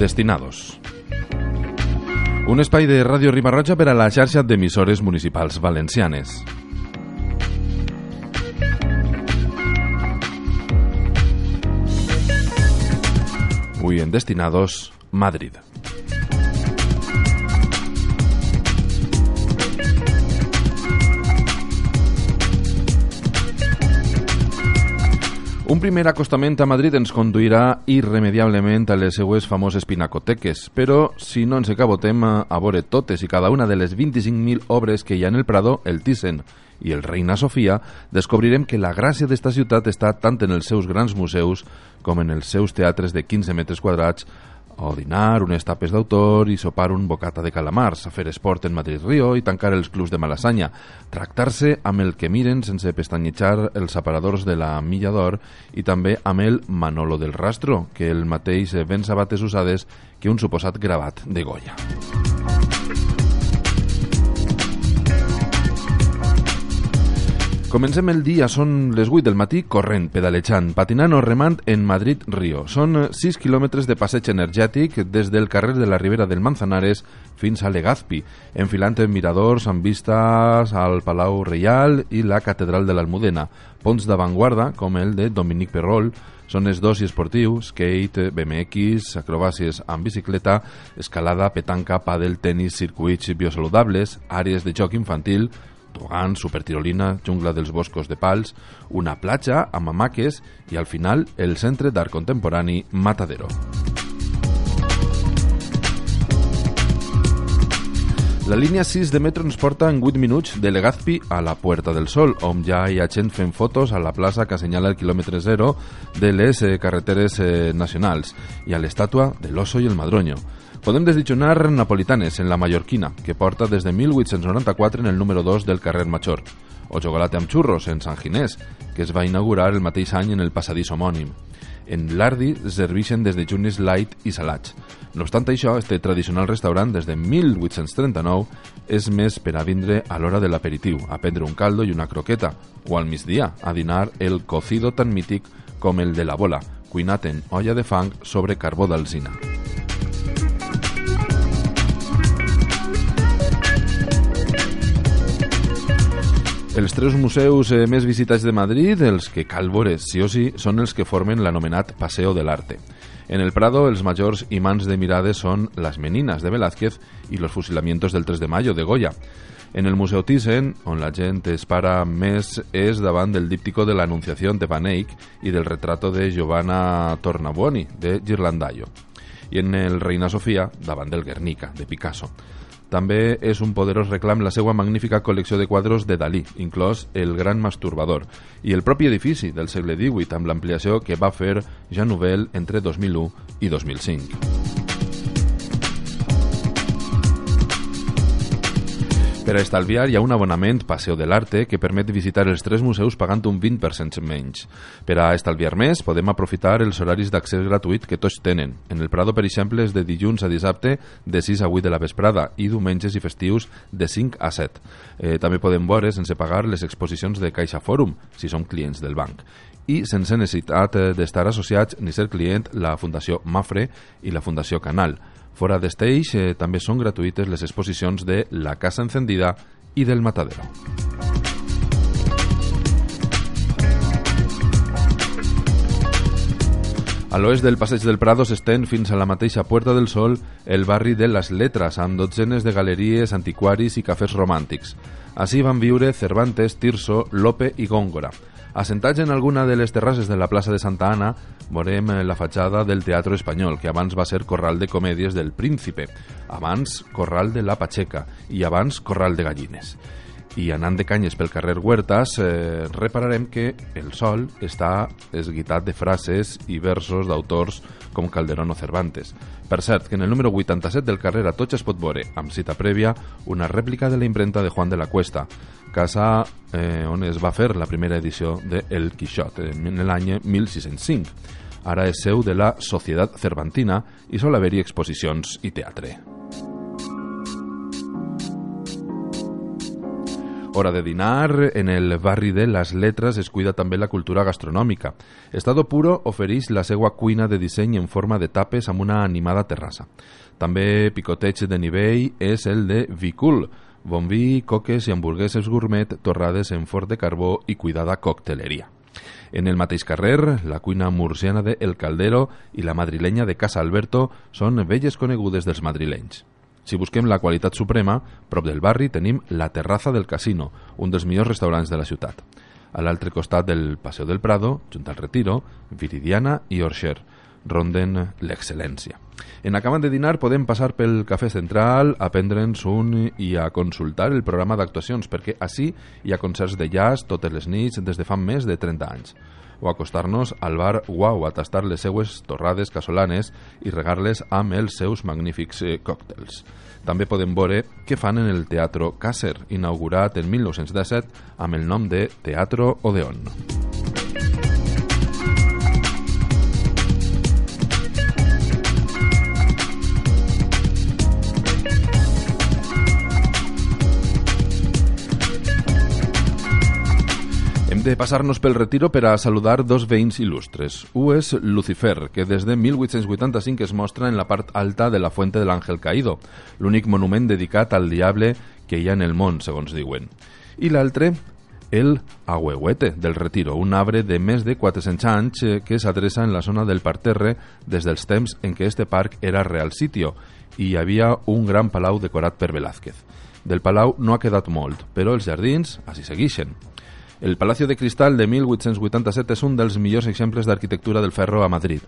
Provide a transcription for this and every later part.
Destinados. Un espai de Ràdio Ribarroja per a la xarxa d'emissores municipals valencianes. Avui en Destinados, Madrid. Un primer acostament a Madrid ens conduirà irremediablement a les seues famoses pinacoteques, però si no ens acabotem a veure totes i cada una de les 25.000 obres que hi ha en el Prado, el Thyssen i el Reina Sofia, descobrirem que la gràcia d'esta ciutat està tant en els seus grans museus com en els seus teatres de 15 metres quadrats o dinar, unes tapes d'autor i sopar un bocata de calamars, a fer esport en Madrid-Rio i tancar els clubs de Malassanya, tractar-se amb el que miren sense pestanyejar els aparadors de la Milla d'Or i també amb el Manolo del Rastro, que el mateix ven sabates usades que un suposat gravat de Goya. Comencem el dia, són les 8 del matí, corrent, pedalejant, patinant o remant en Madrid-Rio. Són 6 quilòmetres de passeig energètic des del carrer de la Ribera del Manzanares fins a Legazpi, enfilant en miradors amb vistes al Palau Reial i la Catedral de l'Almudena, ponts d'avantguarda, com el de Dominic Perrol, zones d'oci esportiu, skate, BMX, acrobàcies amb bicicleta, escalada, petanca, pàdel, tennis, circuits biosaludables, àrees de joc infantil, tobogán, supertirolina, jungla dels boscos de pals, una platja amb hamaques i al final el Centre d'Art Contemporani Matadero. La línia 6 de metro ens porta en 8 minuts de Legazpi a la Puerta del Sol, on ja hi ha gent fent fotos a la plaça que assenyala el quilòmetre zero de les eh, carreteres eh, nacionals i a l'estàtua de l'oso i el madroño. Podem desdijonar napolitanes en la mallorquina, que porta des de 1894 en el número 2 del carrer Major, o xocolate amb xurros en Sant Ginés, que es va inaugurar el mateix any en el passadís homònim. En l'Ardi serveixen des de junis light i salats. No obstant això, este tradicional restaurant des de 1839 és més per a vindre a l'hora de l'aperitiu, a prendre un caldo i una croqueta, o al migdia, a dinar el cocido tan mític com el de la bola, cuinat en olla de fang sobre carbó d'alzina. Els tres museus eh, més visitats de Madrid, els que cal veure sí o sí, són els que formen l'anomenat Paseo del Arte. En el Prado, els majors imants de mirades són Las Meninas de Velázquez i Los fusilamientos del 3 de mayo de Goya. En el Museu Thyssen, on la gent es para més, és davant del díptico de l'Anunciació de Van Eyck i del retrato de Giovanna Tornabuoni, de Girlandaio. I en el Reina Sofia, davant del Guernica, de Picasso. També és un poderós reclam la seva magnífica col·lecció de quadros de Dalí, inclòs El Gran Masturbador, i el propi edifici del segle XVIII amb l'ampliació que va fer Jean Nouvel entre 2001 i 2005. Per a estalviar hi ha un abonament Paseo de l'Arte que permet visitar els tres museus pagant un 20% menys. Per a estalviar més, podem aprofitar els horaris d'accés gratuït que tots tenen. En el Prado, per exemple, és de dilluns a dissabte de 6 a 8 de la vesprada i diumenges i festius de 5 a 7. Eh, també podem veure sense pagar les exposicions de Caixa Fòrum, si som clients del banc i sense necessitat eh, d'estar associats ni ser client la Fundació Mafre i la Fundació Canal. Fora d'esteix eh, també són gratuïtes les exposicions de La Casa Encendida i del Matadero. A l'oest del Passeig del Prado s'estén fins a la mateixa Puerta del Sol el barri de Les Letres, amb dotzenes de galeries, antiquaris i cafès romàntics. Així van viure Cervantes, Tirso, Lope i Góngora. Assentats en alguna de les terrasses de la plaça de Santa Anna, veurem la fatxada del Teatro Espanyol, que abans va ser Corral de Comèdies del Príncipe, abans Corral de la Pacheca i abans Corral de Gallines. I anant de canyes pel carrer Huertas, eh, repararem que el sol està esguitat de frases i versos d'autors com Calderón o Cervantes. Per cert, que en el número 87 del carrer Atocha es pot veure, amb cita prèvia, una rèplica de la imprenta de Juan de la Cuesta, casa eh, on es va fer la primera edició de El Quixot, en l'any 1605. Ara és seu de la Societat Cervantina i sol haver-hi exposicions i teatre. Hora de dinar, en el barri de Les Letres es cuida també la cultura gastronòmica. Estado Puro ofereix la seva cuina de disseny en forma de tapes amb una animada terrassa. També picoteig de nivell és el de Vicul, bon vi, coques i hamburgueses gourmet torrades en fort de carbó i cuidada cocteleria. En el mateix carrer, la cuina murciana de El Caldero i la madrilenya de Casa Alberto són velles conegudes dels madrilenys. Si busquem la qualitat suprema, prop del barri tenim la Terraza del Casino, un dels millors restaurants de la ciutat. A l'altre costat del Paseo del Prado, junt al Retiro, Viridiana i Orxer ronden l'excel·lència. En acabant de dinar podem passar pel Cafè Central, a prendre'ns un i a consultar el programa d'actuacions, perquè així hi ha concerts de jazz totes les nits des de fa més de 30 anys o acostar-nos al bar Guau a tastar les seues torrades casolanes i regar-les amb els seus magnífics eh, còctels. També podem veure què fan en el Teatro Càcer, inaugurat en 1917 amb el nom de Teatro Odeon. Hem de passar-nos pel retiro per a saludar dos veïns il·lustres. Un és Lucifer, que des de 1885 es mostra en la part alta de la Fuente de l'Àngel Caído, l'únic monument dedicat al diable que hi ha en el món, segons diuen. I l'altre, el Ahuehuete del Retiro, un arbre de més de 400 anys eh, que s'adreça en la zona del parterre des dels temps en què este parc era real sitio i hi havia un gran palau decorat per Velázquez. Del palau no ha quedat molt, però els jardins així segueixen. El Palacio de Cristal de 1887 és un dels millors exemples d'arquitectura del ferro a Madrid.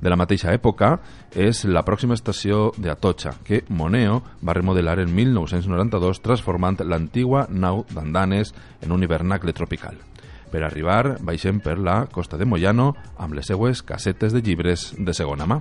De la mateixa època és la pròxima estació de Atocha, que Moneo va remodelar en 1992 transformant l'antigua nau d'andanes en un hivernacle tropical. Per arribar, baixem per la costa de Moyano amb les seues casetes de llibres de segona mà.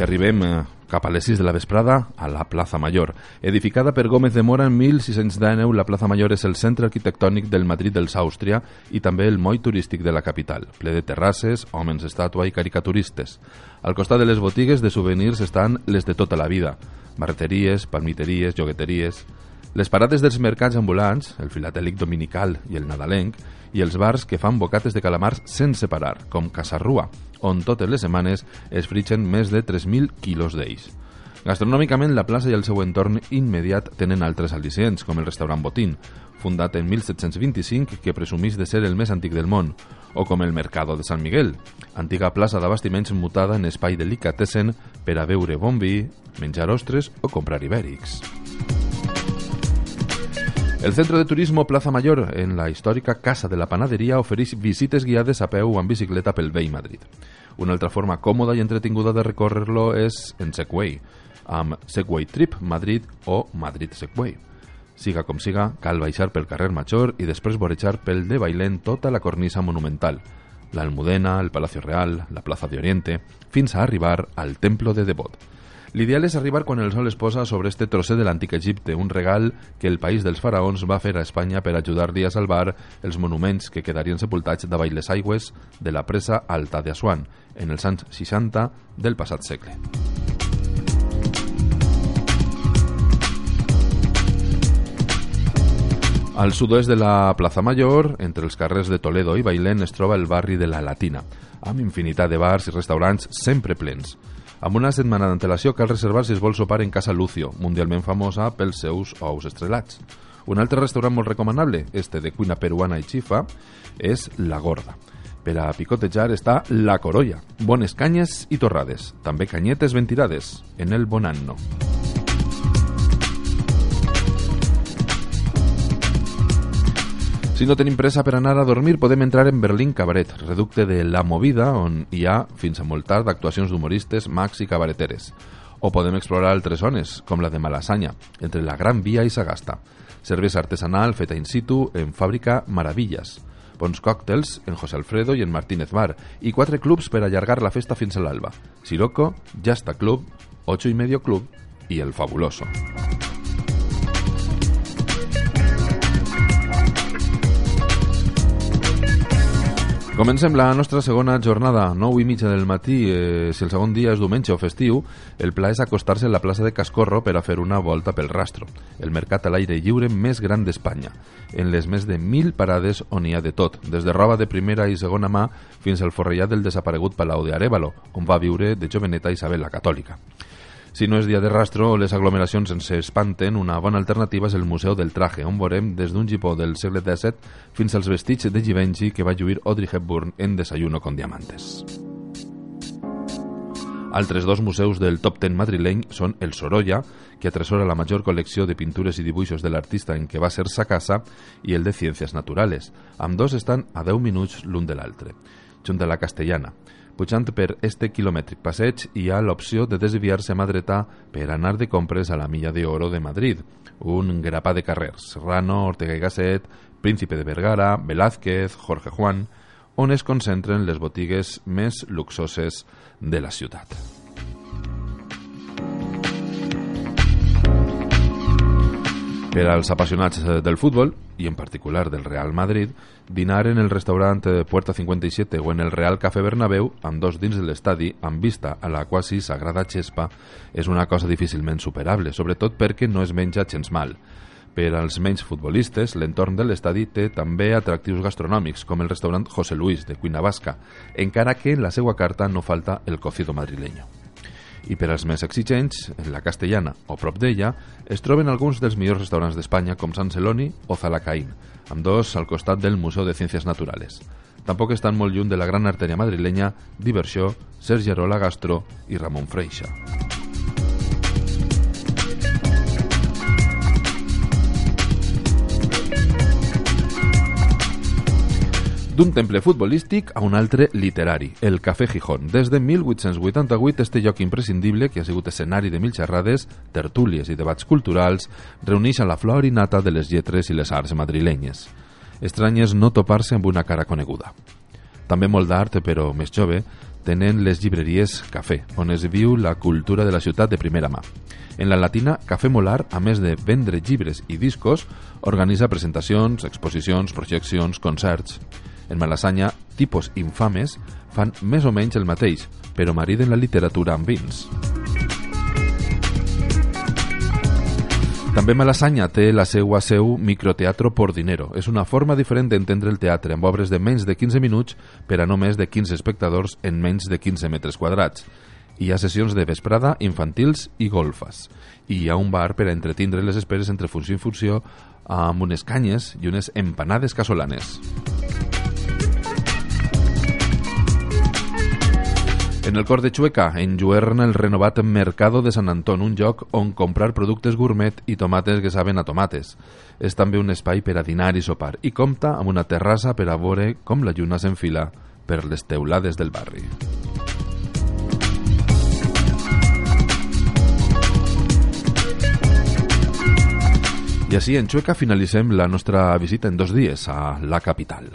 I arribem eh, cap a les 6 de la vesprada a la Plaza Mayor. Edificada per Gómez de Mora en 1619, la Plaza Mayor és el centre arquitectònic del Madrid dels Àustria i també el moll turístic de la capital, ple de terrasses, homes estàtua i caricaturistes. Al costat de les botigues de souvenirs estan les de tota la vida, barreteries, palmiteries, jogueteries... Les parades dels mercats ambulants, el filatèlic dominical i el nadalenc, i els bars que fan bocates de calamars sense parar, com Casarrua, on totes les setmanes es fritxen més de 3.000 quilos d'ells. Gastronòmicament, la plaça i el seu entorn immediat tenen altres al·licients, com el restaurant Botín, fundat en 1725 que presumís de ser el més antic del món, o com el Mercado de Sant Miguel, antiga plaça d'abastiments mutada en espai delicatessen per a beure bon vi, menjar ostres o comprar ibèrics. El Centro de Turismo Plaza Mayor, en la històrica Casa de la Panaderia, ofereix visites guiades a peu o amb bicicleta pel vell Madrid. Una altra forma còmoda i entretinguda de recórrer-lo és en Segway, amb Segway Trip Madrid o Madrid Segway. Siga com siga, cal baixar pel carrer Major i després vorejar pel de Bailén tota la cornisa monumental, l'Almudena, el Palacio Real, la Plaza de Oriente, fins a arribar al Templo de Devot. L'ideal és arribar quan el sol es posa sobre este trosser de l'antic Egipte, un regal que el país dels faraons va fer a Espanya per ajudar-li a salvar els monuments que quedarien sepultats davall les aigües de la presa alta de Assuan, en els anys 60 del passat segle. Al sud-oest de la Plaza Mayor, entre els carrers de Toledo i Bailén, es troba el barri de la Latina, amb infinitat de bars i restaurants sempre plens. Amb una setmana d'antelació cal reservar si es vol sopar en Casa Lucio, mundialment famosa pels seus ous estrelats. Un altre restaurant molt recomanable, este de cuina peruana i xifa, és La Gorda. Per a picotejar està la corolla, bones canyes i torrades, també canyetes ventilades, en el Bonanno. Si no tenim pressa per anar a dormir, podem entrar en Berlín Cabaret, reducte de La Movida, on hi ha, fins a molt tard, actuacions d'humoristes, mags i cabareteres. O podem explorar altres zones, com la de Malassanya, entre la Gran Via i Sagasta. Cervesa artesanal feta in situ en fàbrica Maravillas. Bons còctels en José Alfredo i en Martínez Bar. I quatre clubs per allargar la festa fins a l'alba. Siroco, Jasta Club, Ocho y Medio Club i El Fabuloso. Comencem la nostra segona jornada, 9 i mitja del matí. Eh, si el segon dia és diumenge o festiu, el pla és acostar-se a la plaça de Cascorro per a fer una volta pel rastro, el mercat a l'aire lliure més gran d'Espanya, en les més de 1.000 parades on hi ha de tot, des de roba de primera i segona mà fins al forrellat del desaparegut Palau de Arevalo, on va viure de joveneta Isabel la Catòlica. Si no és dia de rastro o les aglomeracions ens espanten, una bona alternativa és el Museu del Traje, on veurem des d'un gipó del segle XVII fins als vestits de Givenchy que va lluir Audrey Hepburn en Desayuno con Diamantes. Altres dos museus del top ten madrileny són el Sorolla, que atresora la major col·lecció de pintures i dibuixos de l'artista en què va ser sa casa, i el de Ciències Naturales. Amb dos estan a 10 minuts l'un de l'altre. Junt a la Castellana. Pujant per este quilomètric passeig hi ha l'opció de desviar-se a mà dreta per anar de compres a la Milla de Oro de Madrid, un grapà de carrers, Serrano, Ortega y Gasset, Príncipe de Vergara, Velázquez, Jorge Juan, on es concentren les botigues més luxoses de la ciutat. Per als apassionats eh, del futbol, i en particular del Real Madrid, dinar en el restaurant eh, Puerta 57 o en el Real Café Bernabéu, amb dos dins de l'estadi, amb vista a la quasi sagrada xespa, és una cosa difícilment superable, sobretot perquè no es menja gens mal. Per als menys futbolistes, l'entorn de l'estadi té també atractius gastronòmics, com el restaurant José Luis, de cuina basca, encara que en la seva carta no falta el cocido madrileño i per als més exigents, en la Castellana o prop d'ella, es troben alguns dels millors restaurants d'Espanya com Sant Celoni o Zalacaín, amb dos al costat del Museu de Ciències Naturales. Tampoc estan molt lluny de la gran artèria madrilenya Diversió, Sergi Arola Gastro i Ramon Freixa. D'un temple futbolístic a un altre literari, el Cafè Gijón. Des de 1888, este lloc imprescindible, que ha sigut escenari de mil xerrades, tertúlies i debats culturals, reuneix a la flor i nata de les lletres i les arts madrilenyes. Estrany és no topar-se amb una cara coneguda. També molt d'art, però més jove, tenen les llibreries Cafè, on es viu la cultura de la ciutat de primera mà. En la latina, Cafè Molar, a més de vendre llibres i discos, organitza presentacions, exposicions, projeccions, concerts... En Malassanya, tipus infames fan més o menys el mateix, però mariden la literatura amb vins. També Malassanya té la seua seu Microteatro por Dinero. És una forma diferent d'entendre el teatre, amb obres de menys de 15 minuts per a no més de 15 espectadors en menys de 15 metres quadrats. Hi ha sessions de vesprada, infantils i golfes. I hi ha un bar per a entretindre les esperes entre funció i funció amb unes canyes i unes empanades casolanes. En el cor de Chueca, enjuerna el renovat Mercado de Sant Anton, un lloc on comprar productes gourmet i tomates que saben a tomates. És també un espai per a dinar i sopar i compta amb una terrassa per a veure com la lluna s'enfila per les teulades del barri. I així en Chueca finalitzem la nostra visita en dos dies a la capital.